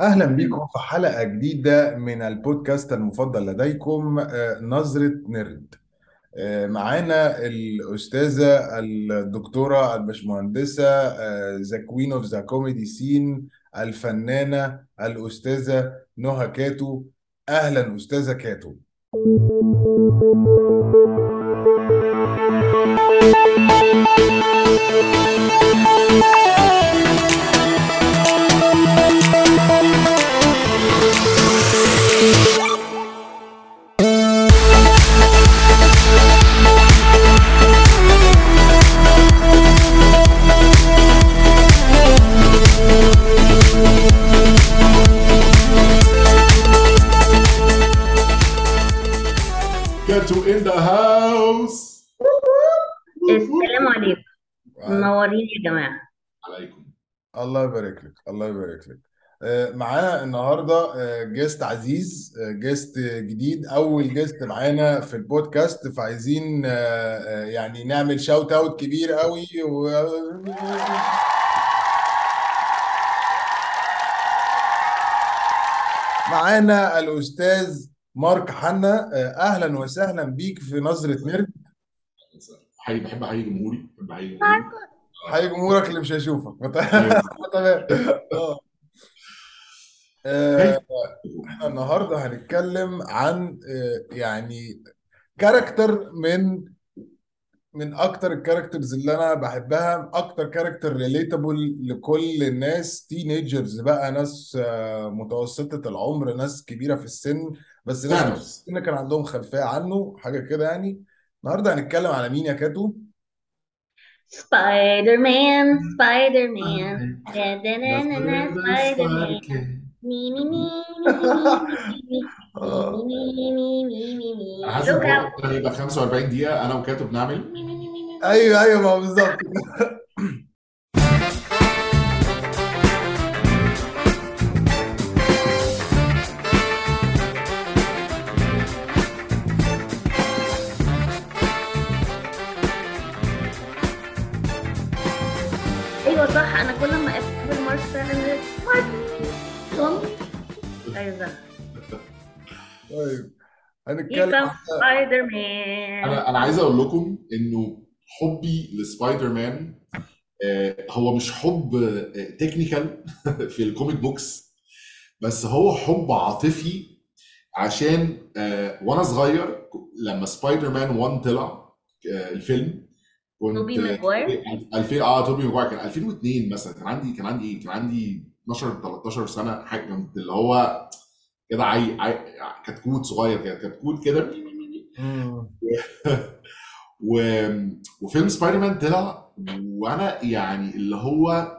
أهلا بكم في حلقة جديدة من البودكاست المفضل لديكم آه، نظرة نرد آه، معانا الأستاذة الدكتورة البشمهندسة the queen of the comedy scene الفنانة الأستاذة نهى كاتو. أهلا أستاذة كاتو. كاتو in the house السلام عليكم. منورين يا جماعة. عليكم. الله يبارك لك الله يبارك لك. آه، معانا النهارده آه، guest عزيز آه، guest جديد أول guest معانا في البودكاست فعايزين آه، آه، يعني نعمل shout out كبير قوي و... معانا الأستاذ مارك حنا آه، أهلا وسهلا بيك في نظرة نرد حي بحب احيي جمهوري بحب احيي جمهوري. حي جمهورك اللي مش هيشوفك. تمام. آه. آه، إحنا النهارده هنتكلم عن آه، يعني character من من أكتر ال characters اللي أنا بحبها أكتر character relatable لكل الناس teenagers بقى ناس آه، متوسطة العمر ناس كبيرة في السن. بس ثانوس كنا كان عندهم خلفية عنه حاجة كده يعني النهارده هنتكلم على مين يا كاتو سبايدر مان سبايدر مان دا دا نا نا نا سبايدر مان مي مي مي آه. مي مي مي مي مي حاسس looking out هيبقى 45 دقيقه أنا وكاتو بنعمل مي- مي- مي- مي- مي. أيوه أيوه ما هو بالظبط أيوه صح أنا كل ما اقابل مارك فعلا مارك توم أيوه صح. طيب هنتكلم سبايدر مان أنا أنا عايز أقول لكم إنه حبي لسبايدر مان آه، هو مش حب technical في ال comic books بس هو حب عاطفي عشان آه، وأنا صغير لما سبايدر مان 1 طلع آه، الفيلم توبي كنت ماجواير 2000 آه توبي ماجواير. كان 2002 مثلا. كان عندي كان عندي إيه؟ كان عندي 12 13 سنة حاجة كنت اللي هو كده عي... عي... كتكوت صغير كده. كتكوت كده. و... وفيلم سبايدر مان طلع وأنا يعني اللي هو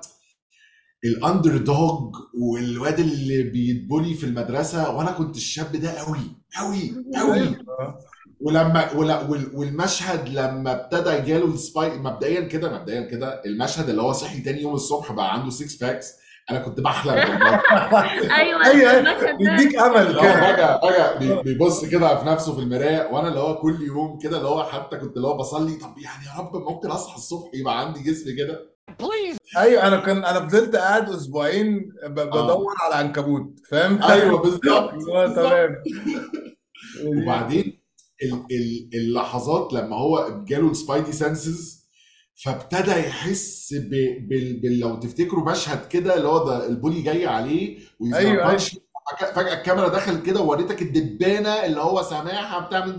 ال underdog والواد اللي بيت bully في المدرسة وأنا كنت الشاب ده قوي قوي قوي أيوه. ولما ولا وال- والمشهد لما ابتدى جاله السباي مبدئيا كده مبدئيا كده المشهد اللي هو صحي تاني يوم الصبح بقى عنده 6 packs أنا كنت بحلم أيوه أيوه بيديك أمل كده. فجأة بي- بيبص كده في نفسه في المراية وأنا اللي هو كل يوم كده اللي هو حتى كنت اللي هو بصلي طب يعني يا رب ممكن أصحى الصبح يبقى عندي جسم كده؟ أيوه أنا كان أنا فضلت قاعد أسبوعين آه. بدور على عنكبوت فاهم؟ أيوه بالظبط. تمام. وبعدين؟ اللحظات لما هو جاله السبايدي سنسز فابتدى يحس ب... بال... بال... لو تفتكروا مشهد كده اللي هو ده البولي جاي عليه أيوه أيوه. فجأة الكاميرا دخلت كده ووريتك الدبانة اللي هو سامعها بتعمل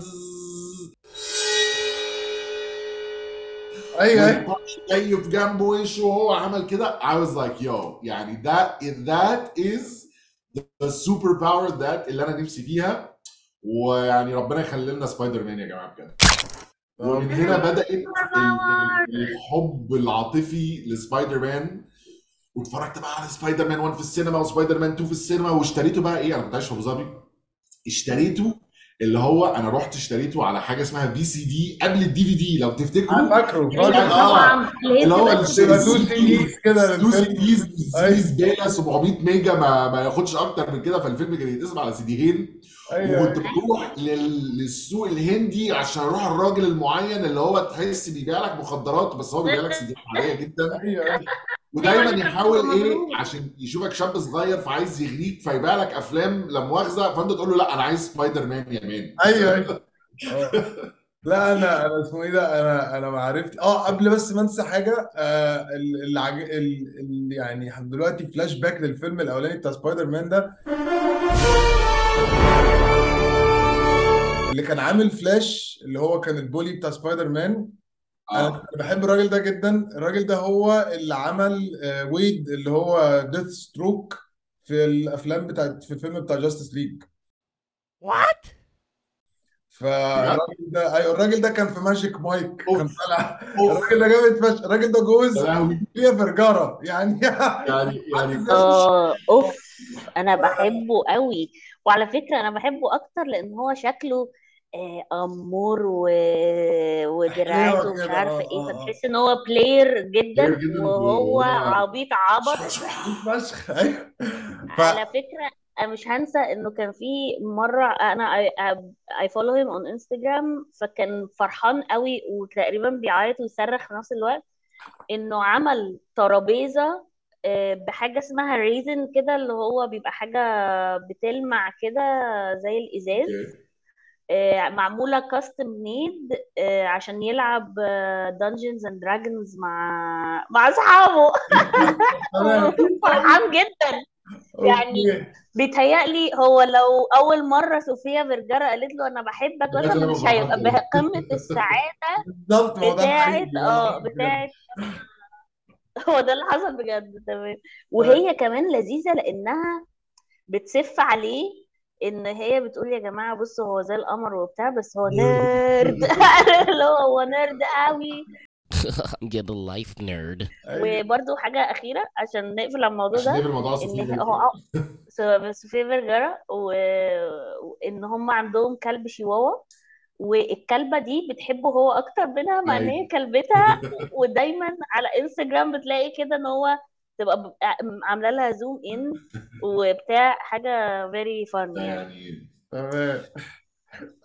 أيوه أيوه. جاي في جنبه وشه وهو عمل كده. I was like yo يعني that that is the super power that اللي أنا نفسي فيها. ويعني ربنا يخلي لنا سبايدر مان يا جماعة بجد. ومن هنا ال- الحب العاطفي لسبايدر مان واتفرجت بقى على سبايدر مان 1 في السينما وسبايدر مان 2 في السينما واشتريته بقى إيه؟ أنا كنت عايش في أبو ظبي. اشتريته اللي هو أنا رحت اشتريته على حاجة اسمها VCD قبل ال DVD لو أنا تفتكروا فاكره. فاكر آه اللي هو سي كده. سي للفيلم ديز سي دي زباله 700 mega ما ما ياخدش أكتر من كده. فالفيلم كان يتقسم على سيديين أيوه وكنت أيوه بروح لل- للسوق الهندي عشان أروح الراجل المعين اللي هو تحس بيبيع لك مخدرات بس هو بيبيع لك سيديات عادية جدا أيوه أيوه ودايما كان يحاول إيه. عشان يشوفك شاب صغير فعايز يغريك فيبيع لك أفلام لا مؤاخذة فأنت تقول له لأ أنا عايز سبايدر مان يا man أيوه أيوه آه. لا أنا أنا اسمه إيه ده أنا أنا ما عرفت آه قبل بس ما أنسى حاجة آه ال-. ال... ال... يعني دلوقتي فلاش باك للفيلم الأولاني بتاع سبايدر مان ده اللي كان عامل فلاش اللي هو كان ال bully بتاع سبايدر مان. أنا آه. أنا بحب الراجل ده جدا. الراجل ده هو اللي عمل آه، ويد اللي هو ديث ستروك في الأفلام بتاعت في الفيلم بتاع جاستس ليج What? بجد فالراجل ده أيوه الراجل ده كان في ماجيك مايك كان طالع. أوف. الراجل ده جامد فشخ. الراجل ده جوز فيها فرجارة. يعني يعني يعني. آه أوف. أنا بحبه قوي. وعلى فكرة أنا بحبه أكتر لأن هو شكله آه، أمور و... ودراعات ومش كده عارفة آه إيه آه فتحس إن هو بلاير جدا وهو عبيط عبط. فشخ. أيوه. على فكرة أنا مش هنسى إنه كان في مرة أنا I follow him on Instagram فكان فرحان قوي وتقريبا بيعيط ويصرخ في نفس الوقت إنه عمل ترابيزة آه، بحاجة اسمها resin كده اللي هو بيبقى حاجة بتلمع كده زي الإزاز. آه، معمولة custom made عشان يلعب دنجنز اند دراجونز مع مع أصحابه. تمام. فرحان جدا. يعني بيتهيألي هو لو أول مرة صوفيا فيرجارا قالت له أنا بحبك مثلا مش هيبقى بقمة السعادة بالظبط بتاعت آه بتاعت هو ده اللي حصل بجد. تمام. وهي كمان لذيذة لأنها بتسف عليه إن هي بتقول يا جماعة بصوا هو زي القمر وبتاع بس هو nerd اللي هو هو nerd قوي. I'm getting life nerd. أيوه. وبرده حاجة أخيرة عشان نقفل على الموضوع ده نقفل موضوع إن صوفيا هو سو- صوفيا فيرجارا و- وإن هم عندهم كلب شيواوا والكلبة دي بتحبه هو أكتر منها مع إن هي أيوه. كلبتها. ودايما على إنستجرام بتلاقي كده إن هو تبقى عاملة لها zoom in وبتاع حاجة very fun ده يعني. يعني تمام.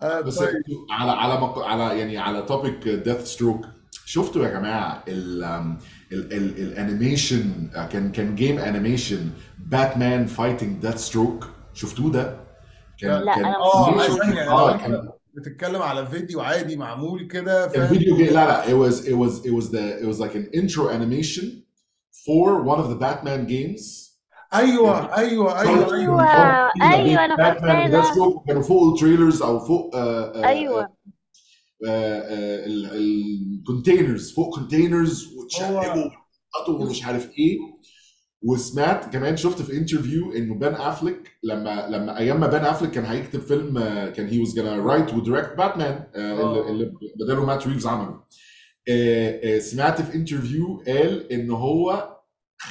آه بس طيب. على على مق... على يعني على topic ديث ستروك شفتوا يا جماعة ال ال ال ال animation كان كان game animation باتمان fighting ديث ستروك شفتوه ده؟ كان لا كان أنا آه يعني آه أنت كان بتتكلم على فيديو عادي معمول كده فاهم؟ فيديو game لا لا it was it was it was the it was like an intro animation for one of the Batman games. أيوه أيوه أيوه أيوة. أيوه أيوة أنا باتمان فاكراه وديث ستروك كانوا فوق ال trailers أو فوق أيوة. ال containers فوق containers وتشقلبوا وحطوا ومش عارف إيه. وسمعت كمان شفت في interview إنه بان افليك لما لما أيام ما بان افليك كان هيكتب فيلم كان he was gonna write و direct باتمان اللي بداله مات ريفز عمله. سمعت في interview قال إن هو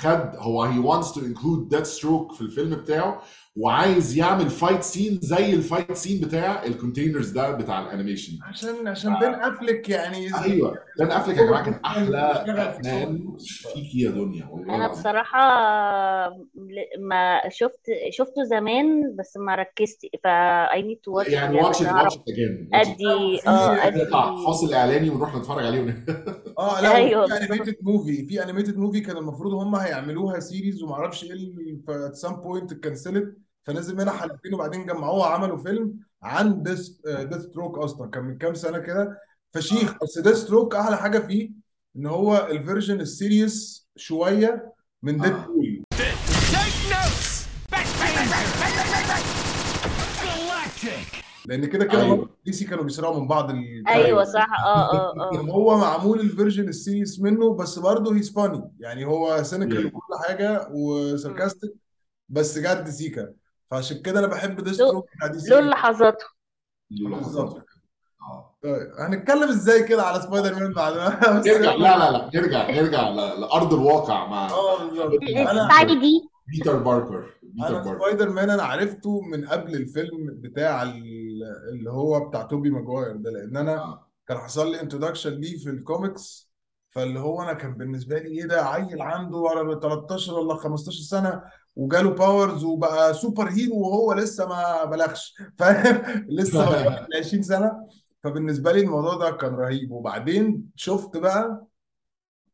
خد هو he wants to include Deathstroke في الفيلم بتاعه وعايز يعمل fight scene زي ال fight scene بتاع ال containers ده بتاع ال animation عشان عشان بين افلك يعني أيوه بان افليك يا جماعة كان أحلى باتمان شغل فيك يا دنيا. والله أنا بصراحة ما شفت شفته زمان بس ما ركزت ف I need to watch it يعني watch it watch it again watch it أدي آه أدي فاصل إعلاني ونروح نتفرج عليه. آه لا أيوه بالظبط. animated movie في animated movie كان المفروض هم هيعملوها series وما أعرفش إيه at some point اتكنسلت فنزل منها حلقتين وبعدين جمعوها عملوا فيلم عن ديث ديث ستروك أصلا. كان من كام سنة كده فشيخ. بس ديث ستروك أحلى حاجة فيه إن هو ال version ال serious شوية من ديد آه بول لأن كده كده أيوه. برضه دي سي كانوا بيسرقوا من بعض ال character أيوه صح. آه آه آه. هو معمول ال version ال serious منه بس برضه he's funny يعني هو cynical. وكل حاجة مم. و sarcastic بس جد سيكا فعشان كده أنا بحب ستروك بتاع دي له سي لحظاته له لحظات بالظبط. آه. طيب هنتكلم إزاي كده على سبايدر مان بعد ما بس نرجع لا لا لا نرجع نرجع لأرض الواقع مع آه بالظبط. أنا سبايدي بيتر باركر بيتر أنا باركر. سبايدر مان أنا عرفته من قبل الفيلم بتاع ال- اللي هو بتاع توبي ماجواير ده لأن أنا آه. كان حصل لي introduction ليه في الكوميكس فاللي هو أنا كان بالنسبة لي إيه ده عيل عنده ولا 13 ولا 15 سنة وجاله powers وبقى superhero وهو لسه ما بلغش فاهم؟ لسه ما كملش 20 سنة. فبالنسبة لي الموضوع ده كان رهيب. وبعدين شفت بقى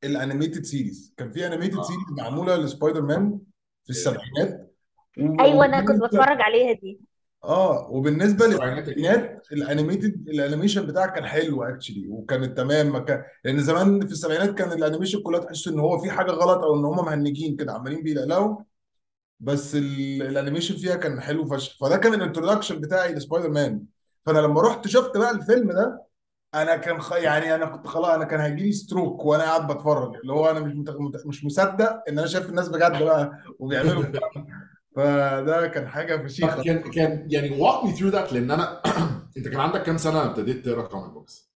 ال animated series كان في animated آه. series معمولة لسبايدر مان في السبعينات. و- أيوه أنا كنت بتفرج عليها دي. آه وبالنسبة السبعينات ال animated ال animation بتاعك كان حلو actually وكانت تمام ما كان لأن زمان في السبعينات كان ال animation كلها تحس إن هو في حاجة غلط أو إن هم مهنجين كده عمالين بيلقلقوا بس ال- ال animation فيها كان حلو فشخ. فده كان ال introduction بتاعي لسبايدر مان فأنا لما رحت شفت بقى الفيلم ده أنا كان خ... يعني أنا كنت خلاص أنا كان هيجي لي stroke وأنا قاعد بتفرج اللي هو أنا مش مت... مت- مش مصدق إن أنا شايف الناس بجد بقى وبيعملوا الكلام. فده كان حاجة فشيخة. كان كان يعني walk me through that لأن أنا أنت كان عندك كام سنة ابتديت تقرأ comic books؟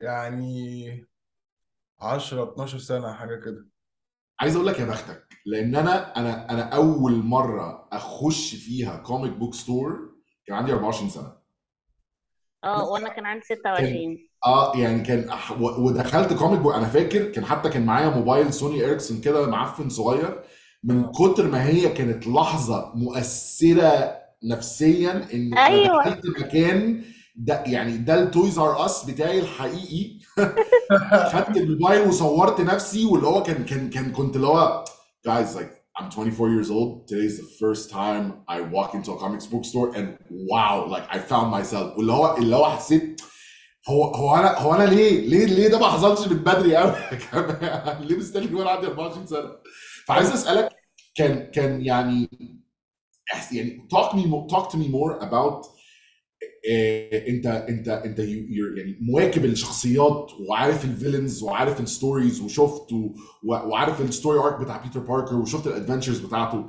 يعني 10 12 سنة حاجة كده. عايز أقول لك يا بختك لأن أنا أنا أنا أول مرة أخش فيها comic book store كان عندي 24 سنة. آه وأنا كان عندي 26 آه يعني كان أح- ودخلت comic book أنا فاكر كان حتى كان معايا موبايل سوني اريكسون كده معفن صغير من كتر ما هي كانت لحظة مؤثرة نفسيا إن أنا أيوه. دخلت مكان ده يعني ده ال Toys R Us بتاعي الحقيقي. خدت الموبايل وصورت نفسي واللي هو كان كان كان كنت اللي هو guys like I'm 24 years old. Today is the first time I walk into a comics book store and wow like I found myself. واللي هو اللي هو حسيت هو هو أنا هو أنا ليه؟ ليه ليه ده ما حصلش من بدري قوي ليه مستني وأنا عندي 24 سنة؟ فعايز أسألك كان كان يعني يعني talk me more, talk to me more about إيه أنت أنت أنت يعني مواكب الشخصيات وعارف ال villains وعارف ال stories وشفت وعارف ال story arc بتاع بيتر باركر وشفت ال adventures بتاعته.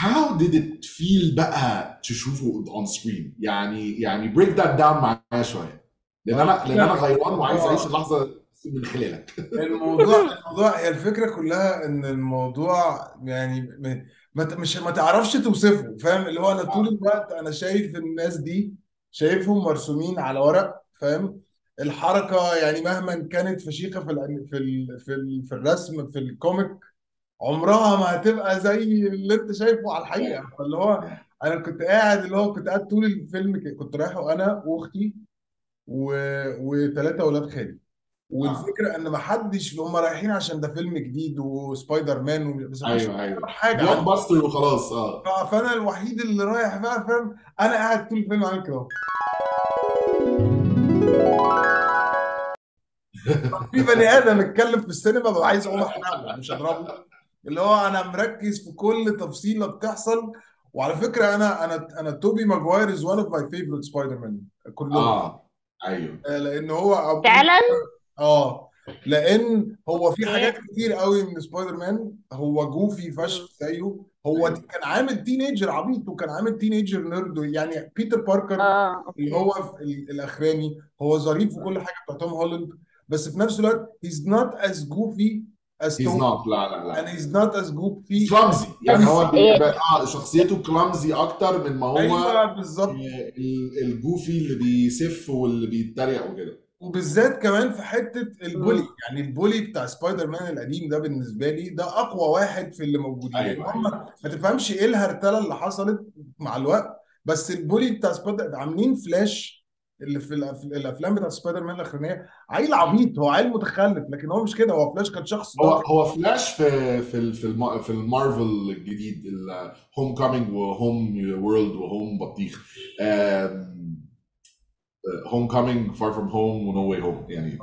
How did it feel بقى تشوفه on screen يعني يعني break that down معايا شوية. لأن أنا لأن أنا غيران وعايز أعيش اللحظة من خلالك. الموضوع الموضوع هي الفكرة كلها إن الموضوع يعني ما مش ما تعرفش توصفه فاهم؟ اللي هو أنا طول الوقت أنا شايف الناس دي شايفهم مرسومين على ورق فاهم؟ الحركة يعني مهما كانت فشيخة في ال في ال في, ال في الرسم في الكوميك عمرها ما هتبقى زي اللي أنت شايفه على الحقيقة. فاللي هو أنا كنت قاعد اللي هو كنت قاعد طول الفيلم كنت رايحه أنا وأختي. وثلاثة أولاد خالي. والفكرة إن ما حدش هم رايحين عشان ده فيلم جديد وسبايدر مان. بس أيوه أيوه. حاجة. block. buster وخلاص آه. فأنا الوحيد اللي رايح بقى فاهم؟ أنا قاعد طول الفيلم عامل كده في بني آدم اتكلم في السينما ببقى عايز اقوم احرقه مش اضربه اللي هو أنا مركز في كل تفصيلة بتحصل. وعلى فكرة أنا أنا أنا توبي ماجواير is one of my favorite سبايدر مان كلهم. آه. أيوه. آه، لأن هو فعلا آه لأن هو في حاجات كتير قوي من سبايدر مان هو goofy فشخ زيه. هو أيوة. كان عامل teenager عبيط وكان عامل teenager nerd يعني بيتر باركر آه. اللي okay هو في ال- الأخراني. هو ظريف وكل حاجة بتاع توم هولاند. بس في نفس الوقت he's not as goofy as he's توم not لا لا لا. and he's not as goofy clumsy يعني هو إيه؟ بيبقى آه شخصيته clumsy أكتر من ما هو أيوه بالظبط. آه، ال- ال goofy اللي بيسف واللي بيتريق وكده. وبالذات كمان في حتة ال bully. يعني ال bully بتاع سبايدر مان القديم ده بالنسبة لي ده أقوى واحد في اللي موجودين. أيوه هم أيوه. ما تفهمش إيه الهرتلة اللي حصلت مع الوقت بس ال bully بتاع سبايدر عاملين فلاش اللي في الأفلام بتاع سبايدر مان الأخرانية. عيل عبيط هو عيل متخلف لكن هو مش كده هو فلاش كان شخص هو هو فلاش في في في الم- في المارفل الجديد ال Homecoming و home world و home بطيخ. Homecoming Far From Home و No Way Home يعني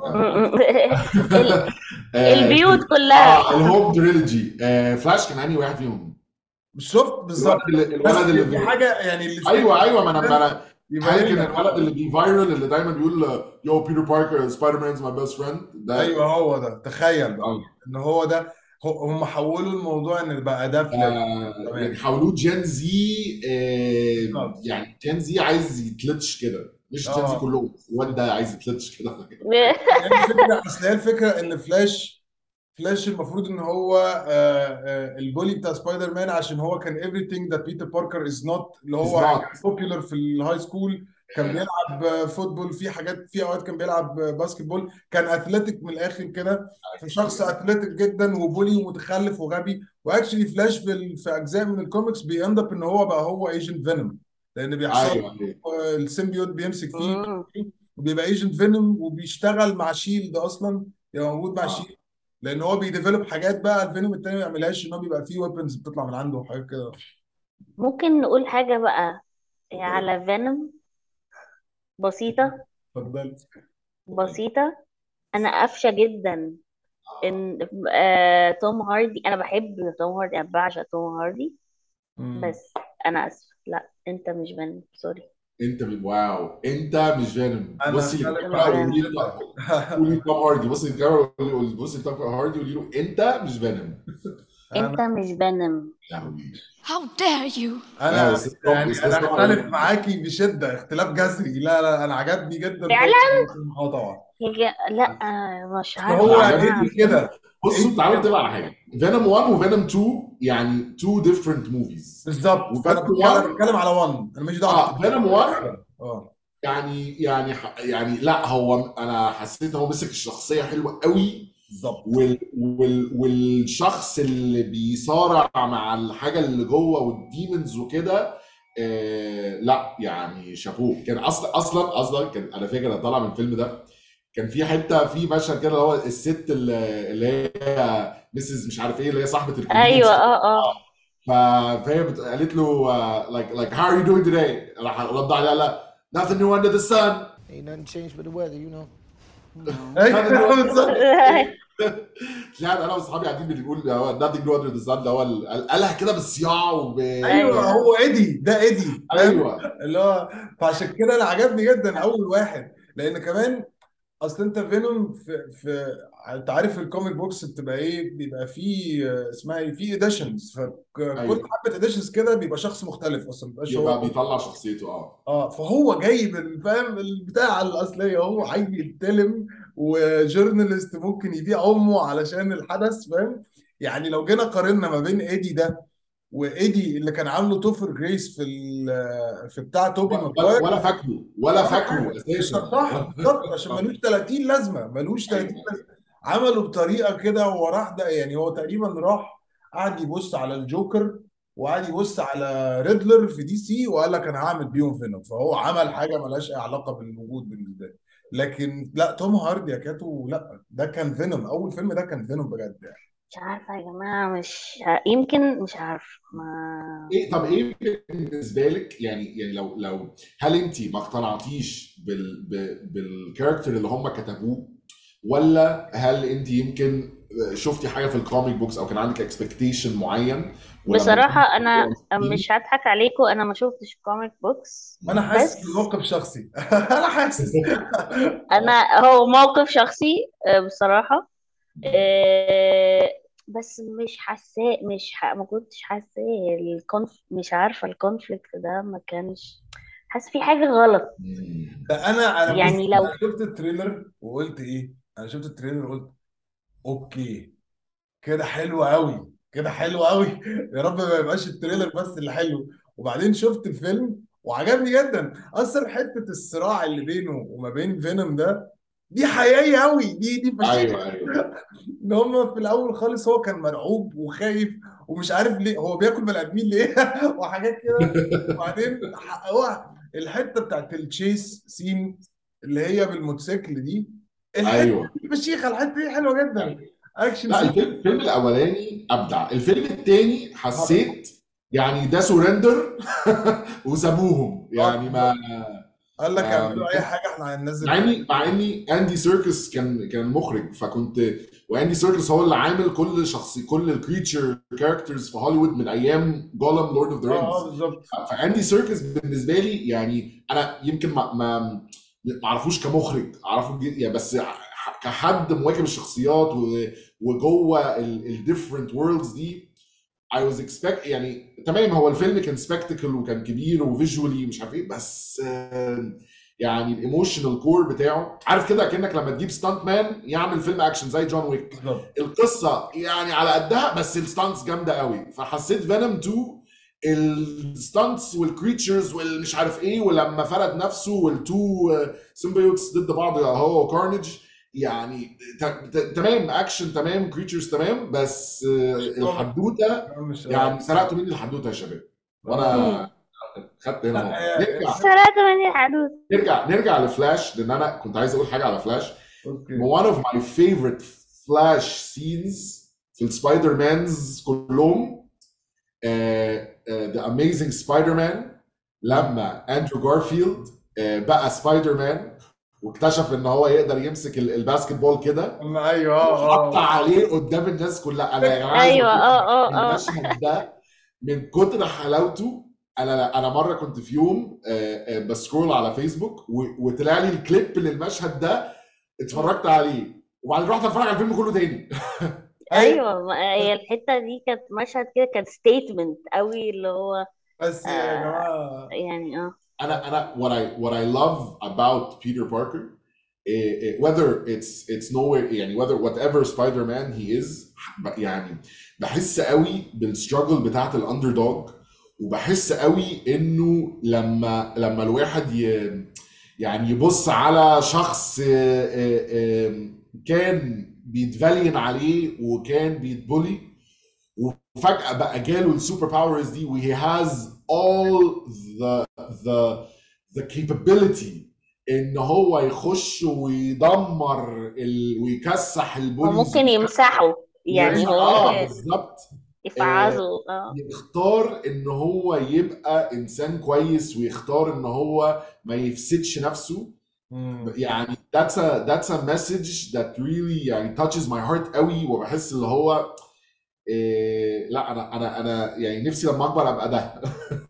ال- آه، البيوت كلها آه ال home trilogy فلاش كان أنهي واحد فيهم؟ مش شفت بالظبط الولد اللي في. حاجة يعني اللي أيوه أيوه ما أنا ما أنا يبقى كان الولد اللي بي viral اللي دايما بيقول yo بيتر باركر سبايدر مان is my best friend ده أيوه هو ده تخيل بقى آه. إن هو ده هو- هم حولوا الموضوع إن بقى ده آه، تمام. يعني حولوه Gen Z. يعني Gen Z عايز يتلتش كده مش آه. كلهم. الواد ده عايز يتلتش كده هي الفكرة أصل هي الفكرة إن فلاش فلاش المفروض إن هو آه، آه، ال bully بتاع سبايدر مان عشان هو كان everything that Peter Parker is not اللي هو popular في ال high school كان بيلعب football في حاجات في أوقات كان بيلعب basketball كان athletic من الآخر كده. شخص athletic جدا و bully ومتخلف وغبي. و actually فلاش في أجزاء من ال comics bend up إن هو بقى هو Agent Venom لأن بيحصل أيوه أيوه. آه، ال symbiote بيمسك فيه. وبيبقى Agent Venom وبيشتغل مع شيلد أصلا يبقى موجود مع آه. شيلد لأن هو بي develop حاجات بقى الفينوم التاني ما يعملهاش إن هو بيبقى فيه weapons بتطلع من عنده وحاجات كده. ممكن نقول حاجة بقى على فينوم بسيطة. اتفضل. بسيطة. أنا قافشة جدا إن آه توم هاردي أنا بحب توم هاردي أنا بعشق توم هاردي مم. بس أنا آسفة. لا أنت مش فينوم sorry. انت ب... wow انت مش فينوم. أنا بصي قولي له قولي توم هاردي بصي قولي- بصي توم هاردي قولي له انت مش فينوم. أنت أنا مش How dare you? لا أنا يعني أنا أختلف معاكي بشدة اختلاف جذري. لا لا أنا عجبني جدا فعلا؟ آه طبعا لا مش اصل عارفة هو عجبني كده. بصوا تعالوا نتفق على حاجة. فينوم 1 وفينوم 2 يعني two different movies بالظبط فأنا بتكلم أنا 1 بتكلم على 1 أنا مش دعوه آه فينوم 1 آه. يعني يعني ح- يعني لا هو أنا حسيت ان هو مسك الشخصية حلوة قوي. بالظبط وال وال والشخص اللي بيصارع مع الحاجة اللي جوه وال demons وكده آه لا يعني شابوه كان أصلا أصلا أصلا كان أنا فاكر أنا طالع من الفيلم ده كان في حتة في مشهد كده اللي هو الست اللي هي مسز مش عارف إيه اللي هي صاحبة الكونفينينس أيوة آه آه. فهي قالت له like like how are you doing today? راح رد عليها لا nothing new under the sun. Ain't nothing changed but the weather, you know. أيوه بالظبط طلعت أنا وأصحابي قاعدين بنقول هو nothing new under the sun اللي هو ال- قالها كده بالصياع وب أيوه أيوة. هو إيدي ده إيدي أيوه. اللي هو فعشان كده أنا عجبني جدا أول واحد لأن كمان أصل أنت فينوم في في أنت عارف ال comic books بتبقى إيه؟ بيبقى فيه اسمها إيه؟ في editions فكل أيوه. حبة editions كده بيبقى شخص مختلف أصلا ما بيبقاش يبقى هو بيطلع شخصيته آه. آه فهو جايب فاهم؟ البتاع الأصلية هو عيل تلم و journalist ممكن يبيع أمه علشان الحدث فاهم؟ يعني لو جينا قارنا ما بين إيدي ده وإيدي اللي كان عامله توفر جريس في في بتاع توبي ماجواير. ولا فاكره ولا فاكره؟ أساسا. صح بالظبط عشان ملوش 30 لازمة ملوش 30 لازمة. عملوا بطريقة كده هو راح ده يعني هو تقريبا راح قعد يبص على الجوكر وقعد يبص على ريدلر في دي سي وقال لك أنا هعمل بيهم Venom. فهو عمل حاجة ملهاش أي علاقة بالوجود بالنسبة لي. لكن لا توم هاردي يا كاتو لا ده كان Venom. أول فيلم ده كان Venom بجد يعني. مش عارفة يا جماعة مش يمكن مش عارفة ما إيه طب إيه بالنسبة لك؟ يعني يعني لو لو هل أنت ما اقتنعتيش بال بال character اللي هم كتبوه؟ ولا هل أنت يمكن شفتي حاجة في ال comic books أو كان عندك expectation معين؟ ولما بصراحة أنا مش هضحك عليكم أنا ما شفتش comic books أنا حاسس بس بموقف شخصي. أنا حاسس. أنا هو موقف شخصي آه، بصراحة آه، بس مش حاساه مش ح... ما كنتش حاساه. ال conf مش عارفة ال conflict ده ما كانش حاسة في حاجة غلط. ده أنا أنا بص يعني لو أنا شفت ال trailer وقلت إيه؟ أنا شفت ال trailer وقلت okay كده حلو قوي كده حلو قوي يا رب ما يبقاش ال trailer بس اللي حلو. وبعدين شفت الفيلم وعجبني جدا. أصلا حتة الصراع اللي بينه وما بين فينوم ده دي حقيقيه قوي دي دي أيوه أيوه. إن هم في الأول خالص هو كان مرعوب وخايف ومش عارف ليه هو بياكل بني آدمين ليه؟ وحاجات كده. وبعدين هو الحتة بتاعت ال chase scene اللي هي بالموتوسيكل دي الحتة أيوه. دي فشيخة الحتة دي حلوة جدا. اكشن لا scene الفيلم الفيلم الأولاني أبدع. الفيلم الثاني حسيت يعني ده surrender وسابوهم. يعني ما قال لك ما اعملوا اي حاجة إحنا هننزل مع اني مع إني اندي سيركس كان كان مخرج فكنت واندي سيركس هو اللي عامل كل شخصي كل ال creature characters في هوليوود من أيام جولم Lord of the آه آه Rings بالظبط. فاندي سيركس بالنسبة لي يعني أنا يمكن ما ما ما أعرفوش كمخرج أعرفه يعني بس كحد مواكب الشخصيات وجوه ال different worlds دي I was expect يعني تمام هو الفيلم كان spectacle وكان كبير و visually مش عارف إيه بس آه، يعني ال emotional core بتاعه عارف كده؟ كأنك لما تجيب stunt man يعمل فيلم اكشن زي جون ويك القصة يعني على قدها بس ال stunts جامدة قوي. فحسيت فينوم 2 ال stunts وال creatures والمش عارف إيه ولما فرد نفسه وال two symbiotes ضد بعض هو وكارنج يعني ت- ت- تمام اكشن تمام creatures تمام بس آه، الحدوتة يعني سرقتوا مني الحدوتة يا شباب. وأنا خدت هنا نرجع. سرقت مني الحدوتة نرجع نرجع لفلاش لأن أنا كنت عايز أقول حاجة على فلاش. Okay. One of my favorite Flash scenes في ال Spider-Mans كلهم The Amazing Spider-Man لما اندرو جارفيلد آه، بقى سبايدر مان واكتشف إن هو يقدر يمسك ال- ال basketball كده أيوه آه وحط آه عليه قدام الناس كلها. أنا يا جماعة أيوه آه آه آه. المشهد ده من كتر حلاوته أنا أنا مرة كنت في يوم آه، آه، ب scroll على فيسبوك و- وطلع لي الكليب للمشهد ده اتفرجت عليه. وبعدين رحت اتفرج على الفيلم كله تاني. أيوه. ما- هي الحتة دي كانت مشهد كده كان statement قوي اللي هو بس يا آه جماعة. يعني آه. أنا أنا what I what I love about Peter Parker eh, eh, whether it's it's nowhere يعني whether whatever Spider-Man he is يعني بحس قوي بال struggle بتاعت ال underdog وبحس قوي إنه لما لما الواحد ي يعني يبص على شخص آه، آه، كان بي تفالين عليه وكان بيت bully وفجأة بقى جاله ال super powers دي و he has all the the the capability إن هو يخش ويدمر ال... ويكسح ال bullies وممكن يمسحه. يعني هو آه ممكن بالظبط. يفعزه. آه. يختار إن هو يبقى إنسان كويس ويختار إن هو ما يفسدش نفسه. مم. يعني that's a that's a message that really يعني touches my heart قوي وبحس اللي هو إيه لا أنا أنا أنا يعني نفسي لما أكبر أبقى ده.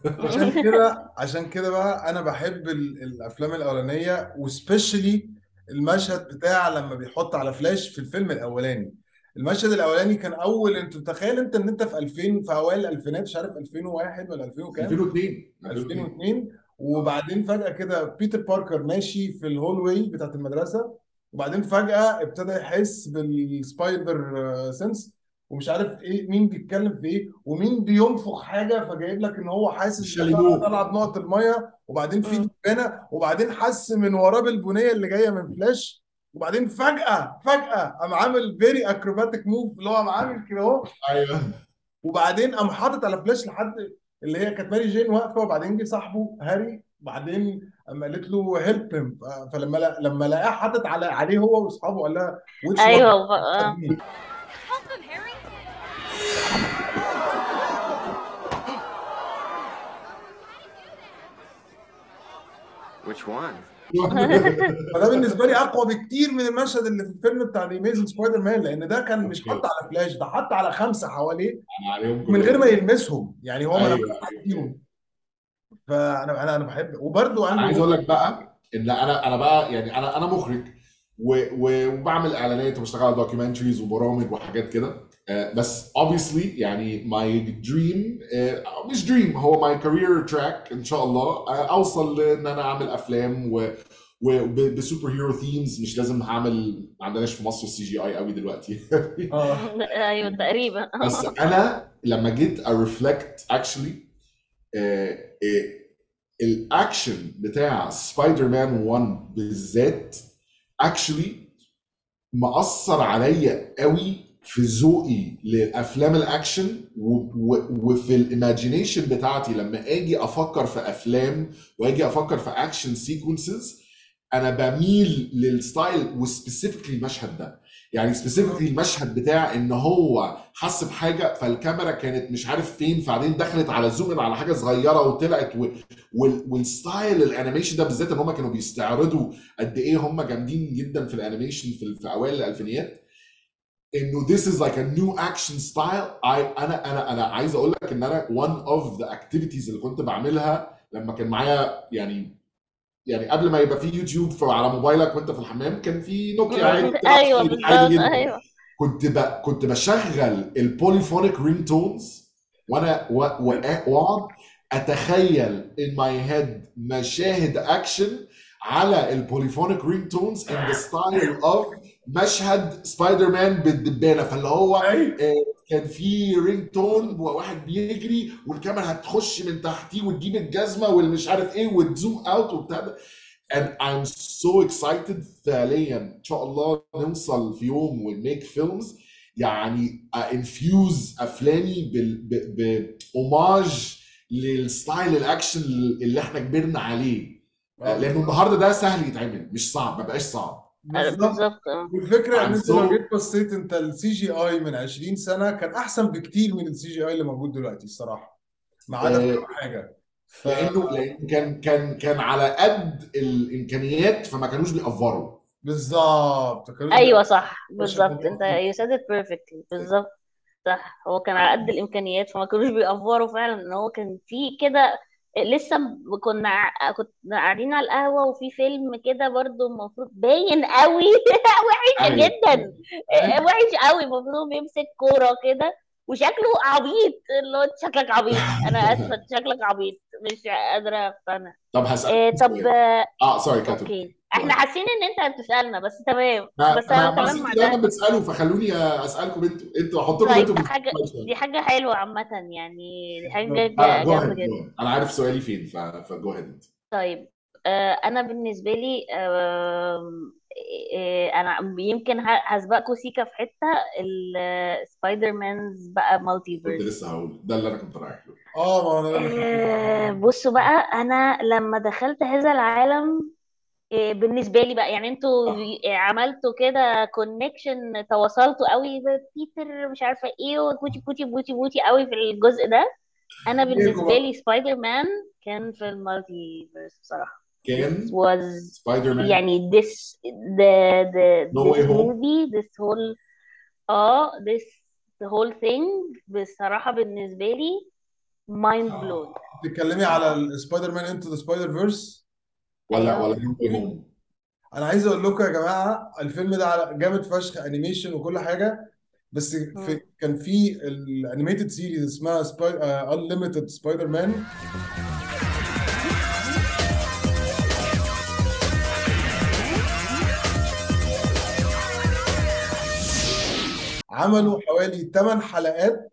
عشان كده عشان كده بقى أنا بحب ال- الأفلام الأولانية وسبيشالي المشهد بتاع لما بيحط على فلاش في الفيلم الأولاني. المشهد الأولاني كان أول أنت تخيل أنت إن أنت في 2000 في أوائل الألفينات مش عارف 2001 ولا 2000 وكام؟ 2002 2002 وبعدين فجأة كده بيتر باركر ماشي في ال hallway بتاعت المدرسة وبعدين فجأة ابتدى يحس بال spider sense ومش عارف إيه مين بيتكلم في إيه ومين بينفخ حاجة فجايب لك إن هو حاسس الشاليمو. طالعة بنقط المية وبعدين في مم. دبانة وبعدين حس من وراه بالبنية اللي جاية من فلاش وبعدين فجأة فجأة قام عامل very acrobatic move اللي هو قام عامل كده أهو. أيوه. وبعدين قام حاطط على فلاش لحد اللي هي كانت ماري جين واقفة وبعدين جه صاحبه هاري بعدين اما قالت له help him فلما لما لقاه حاطط على عليه هو وأصحابه قال لها أيوه Which one? فده بالنسبة لي أقوى بكتير من المشهد اللي في الفيلم بتاع The Amazing Spider-Man لأن ده كان مش. حاط على فلاش ده حط على خمسة حواليه من غير ما. يلمسهم يعني هو ما أيوة، لمسش. فيهم فأنا أنا أنا بحب وبرده أنا عايز أقول لك بقى إن أنا أنا بقى يعني أنا أنا مخرج و- و- وبعمل إعلانات وبشتغل على documentaries وبرامج وحاجات كده بس obviously يعني my dream آه، مش dream هو my career track إن شاء الله. آه، أوصل لإن أنا أعمل أفلام و وب superhero themes مش لازم هعمل ما عندناش في مصر CGI قوي دلوقتي. آه. أيوه تقريبا. بس أنا لما جيت I reflect actually الأكشن بتاع سبايدر مان 1 بالذات actually مأثر عليا قوي في ذوقي لأفلام الأكشن وفي ال imagination بتاعتي لما آجي أفكر في أفلام وآجي أفكر في action sequences أنا بميل لل style و specifically المشهد ده. يعني specifically المشهد بتاع إن هو حس بحاجة فالكاميرا كانت مش عارف فين فبعدين دخلت على زوم على حاجة صغيرة وطلعت و... وال... وال style ال animation ده بالذات إن هم كانوا بيستعرضوا قد إيه هم جامدين جدا في ال animation في, في أوائل الألفينيات. انه this is like a new action style. I أنا أنا أنا عايز أقول لك إن أنا one of the activities اللي كنت بعملها لما كان معايا يعني يعني قبل ما يبقى في يوتيوب على موبايلك وأنت في الحمام كان في نوكيا عادي أيوه عادي بالظبط أيوه. كنت ب... كنت بشغل ال polyphonic ringtones وأنا و- وأقعد أتخيل in my head مشاهد اكشن على ال polyphonic ringtones in the style of مشهد سبايدر مان بالدبانة. فاللي هو. آه، كان في ringtone وواحد بيجري والكاميرا هتخش من تحتيه وتجيب الجزمة والمش عارف إيه وت zoom out وبتاع. ده and I'm so excited فعليا إن شاء الله نوصل في يوم ون make films يعني infuse أفلامي بال- ب- ب homage لل style الاكشن اللي إحنا كبرنا عليه. لأنه النهارده ده سهل يتعمل مش صعب ما بقاش صعب. بالظبط. بالظبط آه. والفكرة إن أنت لو جيت بصيت أنت ال CGI من 20 سنة كان أحسن بكتير من ال CGI اللي موجود دلوقتي الصراحة ما عدا في آه، كام حاجة. ف لأنه لأن كان كان كان على قد الإمكانيات فما كانوش بي over وا. بالظبط أيوه صح مش بالظبط. أنت you said it perfectly. بالظبط صح. هو كان على قد الإمكانيات فما كانوش بي over وا فعلا. إن هو كان في كده لسه كنا كنا قاعدين على القهوة وفي فيلم كده برضو المفروض باين قوي. وحش أيوه. جدا. أيوة. وحش قوي. المفروض بيمسك كورة كده وشكله عبيط اللي هو شكلك عبيط. أنا أنت شكلك عبيط. مش قادرة أقتنع. طب هسألك إيه طب آه، آه سوري كاتب. أوكي. إحنا حاسين إن أنت بتسألنا بس تمام. ما بس أنا ما تمام مع ده بتسالوا فخلوني أسألكم أنتوا أنتوا أحط لكم طيب أنتوا السؤال دي حاجة حلوة عامة يعني دي حاجة بالظبط جا- جو جامدة هيد جدا أنا عارف سؤالي فين فجو هيد طيب آه، أنا بالنسبة لي آه، أنا يمكن ه- هسبقكوا سيكا في حتة السبايدر مانز بقى مالتي كنت فيرس لسه هقول ده اللي أنا كنت رايح له. آه ما أنا آه، بصوا بقى أنا لما دخلت هذا العالم آه، بالنسبة لي بقى يعني أنتوا آه، عملتوا كده كونكشن تواصلتوا قوي بيتر مش عارفة إيه وكوتي كوتي بوتي بوتي قوي في الجزء ده. أنا بالنسبة لي سبايدر مان كان في ال multiverse بصراحة. كان was سبايدر مان يعني this the the way this movie this whole آه this the whole thing بصراحة بالنسبة لي mind blown بتتكلمي على السبايدر مان انتو ذا سبايدر فيرس ولا أيوه ولا No Way Home أنا عايز أقول لكم يا جماعة الفيلم ده جامد فشخ animation وكل حاجة بس في. كان في ال animated series اسمها سباي انليمتد سبايدر مان عملوا حوالي 8 حلقات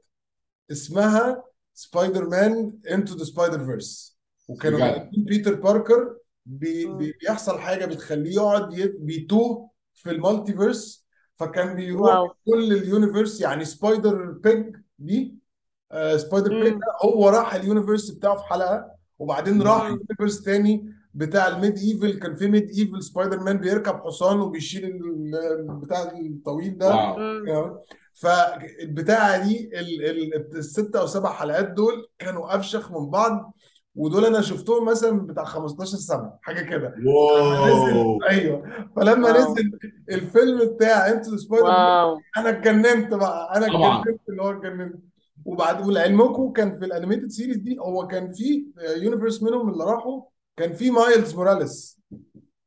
اسمها سبايدر مان انتو ذا سبايدر فيرس وكانوا بيتر باركر بي مم. بي بيحصل حاجة بتخليه يقعد بيتوه في ال multiverse فكان بيروح واو. كل ال universe يعني Spider-Pig دي آه Spider-Pig هو راح ال universe بتاعه في حلقة وبعدين راح مم. universe تاني. بتاع ال medieval كان في medieval سبايدر مان بيركب حصان وبيشيل ال- البتاع الطويل ده. فالبتاعة دي ال- ال- الست أو سبع حلقات دول كانوا أفشخ من بعض ودول أنا شفتهم مثلا بتاع 15 سنة حاجة كده. نزل واو. أيوه. فلما واو. نزل الفيلم بتاع انتو سبايدر مان واو. أنا اتجننت بقى. أنا طبعا. اتجننت اللي هو اتجننت. وبعد ولعلمكم كان في ال animated series دي هو كان في universe منهم اللي راحوا كان في مايلز موراليس.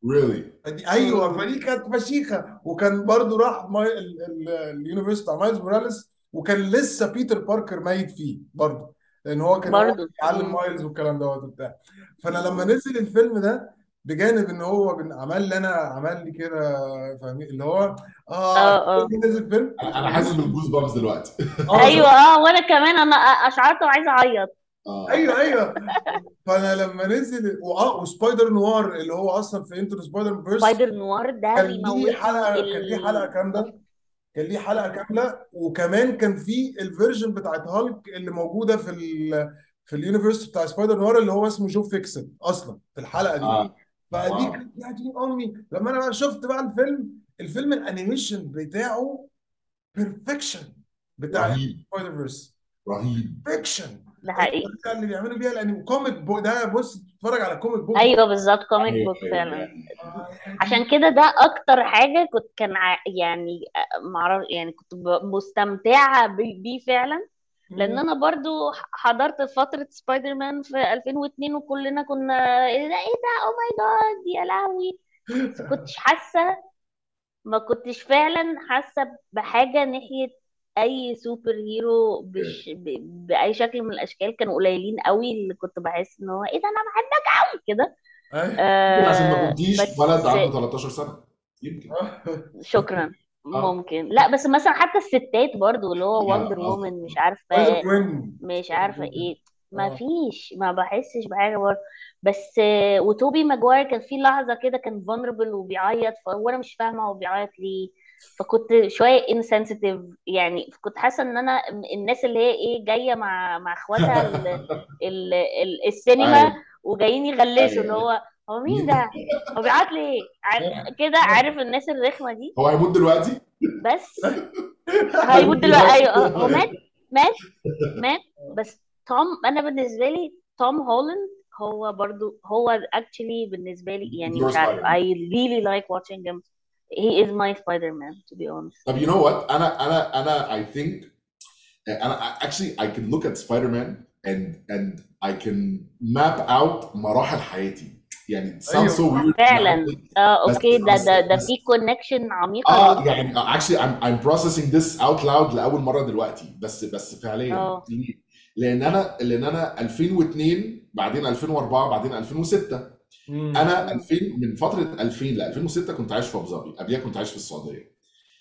Really? أيوه. فدي كانت فشيخة. وكان برضو راح ماي... ال... ال... ال universe بتاع مايلز موراليس وكان لسه بيتر باركر ميت فيه برضو لأن هو كان مم. مايلز والكلام دوت وبتاع. فأنا لما نزل الفيلم ده بجانب إن هو عمل لي أنا عمل لي كده فاهمين اللي هو آه آه فيلم نزل فيلم أنا أنا حاسس بال goosebumps دلوقتي. آه أيوه آه وأنا كمان أنا أشعرت وعايزة أعيط. آه. أيوه أيوه. فأنا لما نزل وآه وسبايدر نوار اللي هو أصلا في انتو سبايدر فيرس سبايدر نوار ده كان ليه بيموتني حلقة كان ليه حلقة ال... كاملة. كان ليه حلقة كاملة. وكمان كان في ال version بتاعت هالك اللي موجودة في ال في ال universe بتاع Spider Noir اللي هو اسمه جو fixed أصلا في الحلقة دي. آه. فدي كانت يا دين امي لما أنا بقى شفت بقى الفيلم الفيلم ال animation بتاعه perfection بتاع رهيب. Spider-Verse رهيب. perfection ده حقيقي. الطريقة اللي بيعملوا بيها ال animation comic book ده بص تتفرج على comic book أيوه بالظبط comic أيوه book فعلا. يا عشان كده ده أكتر حاجة كنت كان ع... يعني معرف يعني كنت مستمتعة ب- بيه فعلا. لأن. أنا برضو حضرت فترة سبايدر مان في 2002 وكلنا كنا إيه ده إيه ده oh my God يا لهوي. كنتش حاسة ما كنتش فعلا حاسة بحاجة ناحية أي superhero بش... ب... بأي شكل من الأشكال كانوا قليلين قوي اللي كنت بحس إن هو إيه ده أنا بحبك قوي كده. أيوة. يمكن عشان ما آه كنتيش بس ولد عنده 13 سنة. يمكن. شكرا. آه. ممكن. لا بس مثلا حتى الستات برضو اللي هو Wonder Woman مش عارفة مش عارفة إيه. ما آه. فيش ما بحسش بحاجة برضه بس آه، وتوبي ماجواير كان في لحظة كده كان vulnerable وبيعيط ف- وأنا مش فاهمة هو بيعيط ليه. فكنت شوية insensitive يعني كنت حاسة إن أنا الناس اللي هي إيه جاية مع مع إخواتها ال ال ال السينما أيوه. وجايين يغلسوا اللي أيوه هو هو مين ده؟ هو بيعيط ليه عارف كده؟ عارف الناس الرخمة دي؟ هو هيموت دلوقتي؟ بس. هيموت دلوقتي. أيوه. آه، هو مات مات مات. بس توم أنا بالنسبة لي توم هولاند هو برضو هو actually بالنسبة لي يعني مش عارف. I really like watching him. He is my Spider-Man to be honest طب you know what أنا أنا أنا I think أنا actually I can look at Spider-Man and and I can map out مراحل حياتي يعني it sounds so weird فعلا آه okay ده ده ده في connection عميقه آه يعني actually I'm I'm processing this out loud لاول مره دلوقتي بس بس فعليا آه. ليه؟ لأن أنا لأن أنا 2002 بعدين 2004 بعدين 2006 أنا 2000 من فترة 2000 ل 2006 كنت عايش في أبو ظبي قبلها كنت عايش في السعودية.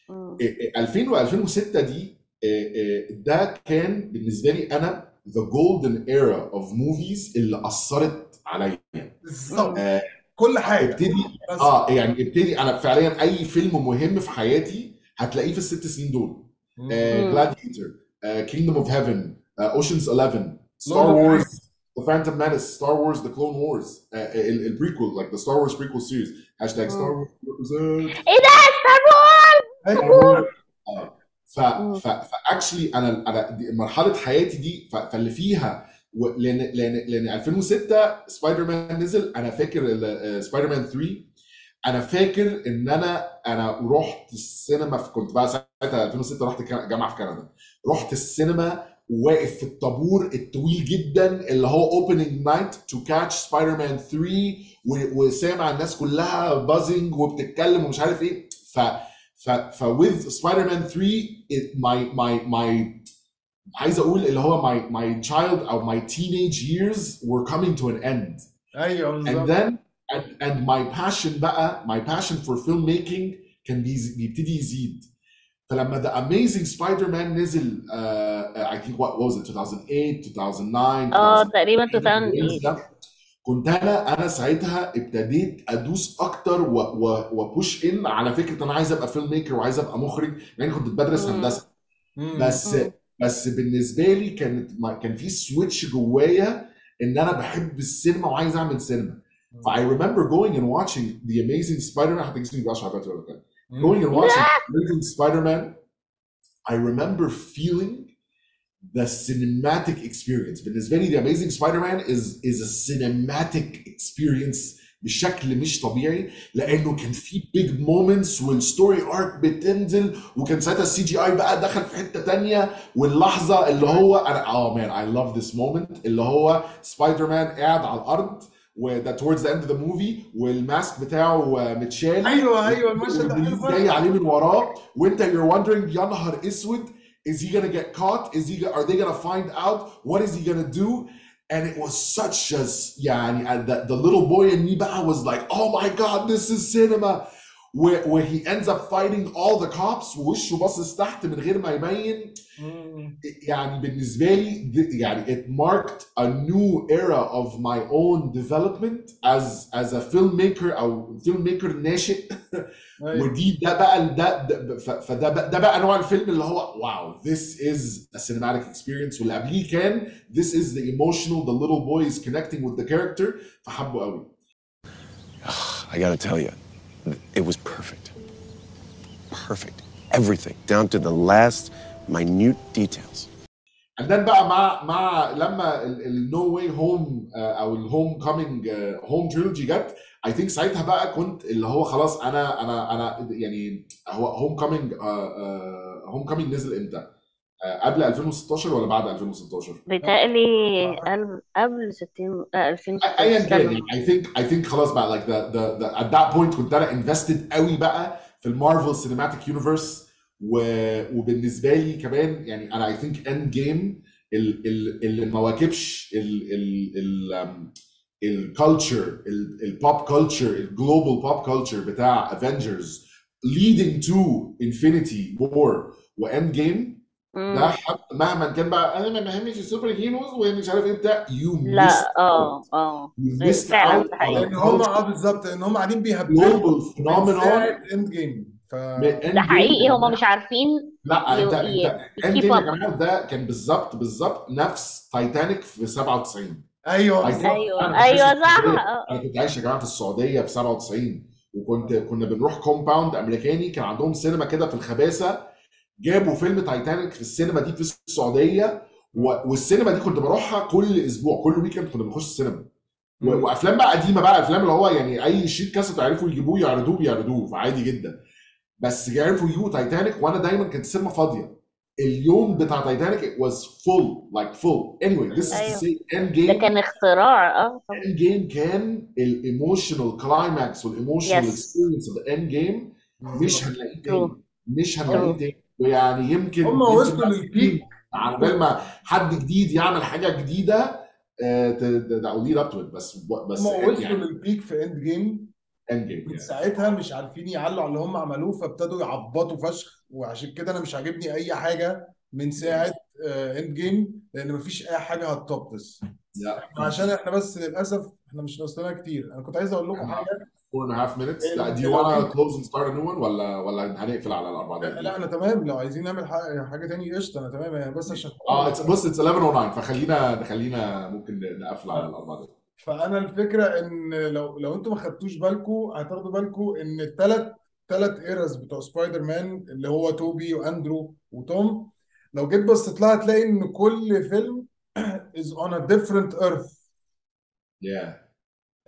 مم. إيه إيه 2000 و 2006 دي إيه ده كان بالنسبة لي أنا the golden era of movies اللي أثرت عليا. بالظبط. آه، كل حاجة. ابتدي بس. آه يعني ابتدي أنا فعليا أي فيلم مهم في حياتي هتلاقيه في الست سنين دول. مم. Gladiator Kingdom of Heaven Ocean's 11 Lord Star Wars The Phantom Menace, Star Wars, The Clone Wars, uh, ال- ال prequel like the Star Wars prequel series. Hashtag Star Wars. إيه ده Star Wars أيوة. آه ف. ف فاكشلي أنا أنا مرحلة حياتي دي فاللي فيها لأن لأن لأن 2006 سبايدر مان نزل أنا فاكر ال- سبايدر مان 3 أنا فاكر إن أنا أنا رحت السينما في كنت بقى ساعتها 2006 رحت جامعة في كندا رحت السينما واقف في الطابور الطويل جدا اللي هو opening night to catch Spider-Man 3 و- وسامع الناس كلها بازنج وبتتكلم ومش عارف إيه. ف ف ف with Spider-Man 3 it, my my my عايز أقول اللي هو my my child أو my teenage years were coming to an end. أيوه and then and, and my passion بقى my passion for filmmaking كان بيبتدي يزيد. فلما The Amazing Spider-Man نزل uh, uh, I think what, what was it 2008 2009 آه 2000 تقريبا ال range 2008 ده كنت أنا أنا ساعتها ابتديت أدوس أكتر و push إن على فكرة أنا عايز أبقى filmmaker وعايز أبقى مخرج لأن كنت بدرس. هندسة. بس. بس بالنسبة لي كانت ما- كان في switch جوايا إن أنا بحب السينما وعايز أعمل سينما ف I remember going and watching The Amazing Spider-Man حتى جسمي بيقشعر دلوقتي ولا. going and watching Amazing Spider-Man I remember feeling the cinematic experience بالنسبه لي The Amazing Spider-Man is is a cinematic experience بشكل مش طبيعي لانه كان في big moments والستوري ارك بتنزل وكان ساعتها السي جي اي بقى دخل في حته تانية واللحظه اللي هو انا اه مان I love this moment اللي هو سبايدر مان قاعد على الارض وده towards the end of the movie والماسك بتاعه آه، متشال ايوه ايوه المشهد ده والبوليس حلو جاي عليه من وراه وانت you're wondering يا نهار اسود is he gonna get caught is he are they gonna find out what is he gonna do and it was such a يعني and the, the little boy in me بقى was like oh my god this is cinema where, where he ends up fighting all the cops ووشه باصص تحت من غير ما يبين مم. يعني بالنسبه لي th- يعني it marked a new era of my own development as as a filmmaker او filmmaker ناشئ أيوة. ودي ده بقى ده, ده ف- فده بقى ده بقى نوع الفيلم اللي هو واو this is a cinematic experience واللي قبليه كان this is the emotional the little boy is connecting with the character فحبه قوي I gotta tell you, it was perfect. Perfect. Everything, down to the last minute details. and then بقى مع مع لما النو واي هوم أو الهوم كومينج Home trilogy جت I think ساعتها بقى كنت اللي هو خلاص أنا أنا أنا يعني هو Homecoming Homecoming نزل إمتى؟ آه، قبل 2016 ولا بعد 2016؟ بيتهيألي قبل قبل 60 آه، 2016 ايا كان I think I think خلاص بقى like the the, the at that point كنت أنا invested قوي بقى في ال Marvel Cinematic Universe وبالنسبة لي كمان يعني أنا I think Endgame ال- ال- اللي ما واكبش ال ال ال ال culture ال pop culture ال global pop culture بتاع Avengers leading to Infinity War و Endgame ده حتى مهما كان بقى أنا ما بهمش ال superheroes ومش عارف إيه بتاع يو لا آه آه. فعلا ده حقيقي. لأن هم آه بالظبط ان هم قاعدين بيهبلوا global phenomenon Endgame ف ده حقيقي هم مش عارفين لا أنت أنت Endgame يا. جماعة ده كان بالظبط بالظبط نفس تايتانيك في 97 أيوه think- أيوه أنا أيوه عايش في صح. السعودية. آه. أنا كنت عايش يا جماعة في السعودية في 97 وكنت كنا بنروح compound أمريكاني كان عندهم سينما كده في الخباسه جابوا فيلم تايتانيك في السينما دي في السعودية و- والسينما دي كنت بروحها كل أسبوع كل weekend كنا بنخش السينما. وأفلام بقى قديمة بقى أفلام اللي هو يعني أي shit كاسيت يعرفوا يجيبوه يعرضوه بيعرضوه فعادي جدا بس يعرفوا يجيبوا تايتانيك وأنا دايما كانت السينما فاضية اليوم بتاع Titanic it was full like full anyway this is to أيوة. say end ده game كان اختراع آه End game كان ال emotional climax وال emotional Yes. experience of Endgame مش هنلاقيه تاني. مش هنلاقيه. تاني ويعني يمكن هم وصلوا لل peak. على بال ما حد جديد يعمل حاجة جديدة أو up to بس بس هم وصلوا يعني لل peak في إند جيم. إند جيم من ساعتها مش عارفين يعلوا على اللي هم عملوه فابتدوا يعبطوا فشخ. وعشان كده أنا مش عاجبني أي حاجة من ساعة إند جيم لأن مفيش أي حاجة هت top عشان إحنا بس للأسف إحنا مش ناقصنا كتير. أنا كنت عايز أقول لكم حاجة. four and a half minutes ال- do we wanna close and start new ولا ولا هنقفل على الاربع لا, دقايق لا أنا تمام. لو عايزين نعمل حاجة, حاجة تاني قشطة أنا تمام. يعني بس عشان آه بص it's 11 و9 فخلينا خلينا ممكن نقفل على الاربع دقايق فأنا الفكرة إن لو لو أنتم ما خدتوش بالكم هتاخدوا بالكم إن الثلاث ثلاث eras بتوع سبايدر مان اللي هو توبي واندرو وتوم لو جيت بصيت لها هتلاقي إن كل فيلم is on a different earth. Yeah.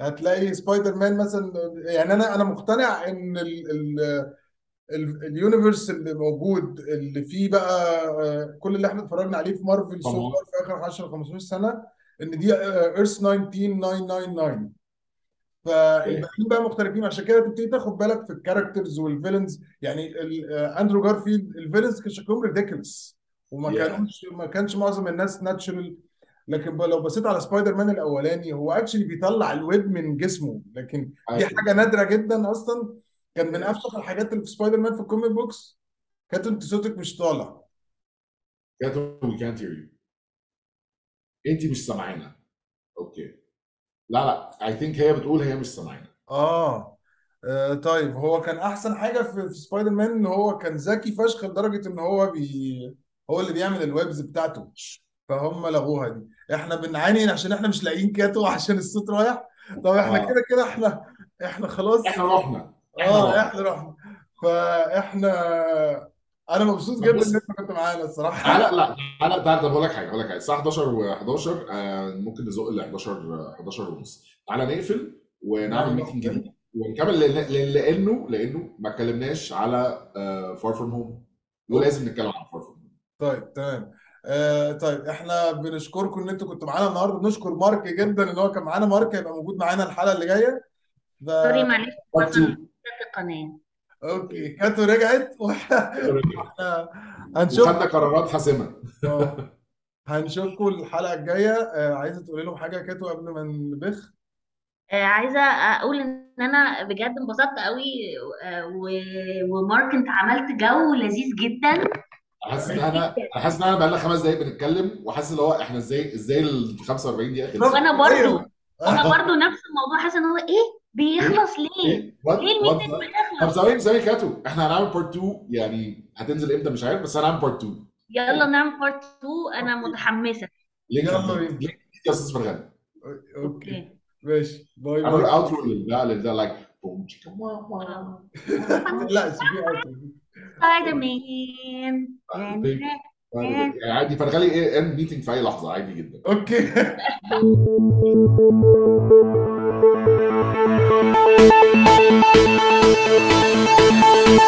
هتلاقي سبايدر مان مثلا يعني أنا أنا مقتنع إن ال ال ال ال universe اللي موجود اللي فيه بقى آه، كل اللي إحنا اتفرجنا عليه في مارفل so طبعا. فار في آخر 10 15 سنة إن دي Earth 19999 فالباقيين بقى مختلفين عشان كده تبتدي تاخد بالك في ال characters وال villains يعني اندرو جارفيلد ال villains كان شكلهم ridiculous وما Yeah. كانوش ما كانش معظم الناس natural لكن لو بصيت على سبايدر مان الأولاني هو actually بيطلع الويب من جسمه. لكن دي أيوة. حاجة نادرة جدا أصلا. كان من افشخ الحاجات اللي في سبايدر مان في ال comic books كانت أنت صوتك مش طالع. كاتو we can't hear you. أنت مش سامعانا. okay. لا لا. I think هي بتقول هي مش سامعانا. آه. آه طيب. هو كان أحسن حاجة في, في سبايدر مان إن هو كان ذكي فشخ لدرجة إن هو بي هو اللي بيعمل ال webs بتاعته. فهم لغوها دي. إحنا بنعاني عشان إحنا مش لاقيين كاتو عشان الصوت رايح. طب إحنا آه. كده كده إحنا إحنا خلاص. إحنا رحنا. آه إحنا رحنا. فإحنا أنا مبسوط جدا. إن أنت كنت معانا الصراحة. تعالى لا تعالى تعالى طب أقول لك حاجة أقول لك حاجة. الساعة 11 و11 آه ممكن نزق ل 11 11 ونص. تعالى نقفل ونعمل نعمل meeting نقفل. جديد. ونكمل لأنه لأنه ما اتكلمناش على فار فروم هوم ولازم نتكلم على فار فروم هوم طيب تمام. آه طيب إحنا بنشكركم إن أنتوا كنتوا معانا النهارده. بنشكر مارك جدا إن هو كان معانا. مارك هيبقى موجود معانا الحلقة اللي جاية. ف... sorry معلش part 2 في القناة. okay. كاتو رجعت؟ وإحنا هنشوف وخدنا قرارات حاسمة. آه. هنشوفكم الحلقة الجاية. آه عايزة تقولي لهم حاجة كاتو قبل ما نبخ؟ آه، عايزة أقول إن أنا بجد انبسطت قوي آه، ومارك أنت عملت جو لذيذ جدا. حاسس إن إحنا أنا حاسس إن إحنا بقالنا خمس دقايق بنتكلم وحاسس اللي هو إحنا إزاي إزاي ال 45 دقيقة خلصت وأنا برضو أيوة. وأنا برضو نفس الموضوع حاسة إن هو إيه؟ بيخلص ليه؟ إيه؟ وات ليه الميتنج طب بيخلص؟ ثواني ثواني كاتو إحنا هنعمل بارت 2 يعني هتنزل إمتى مش عارف بس هنعمل بارت 2 يلا نعمل بارت 2 أنا أوكي. متحمسة. لينك يلا. بينا. يا أستاذ فرغاني أوكي. ماشي. باي باي. اوترو لده لده لايك بوم تشيكا واو لا سيبيه اوت سبايدر مان يعني عادي فرغالي إيه اند ميتنج في أي لحظة عادي جدا. أوكي. Thank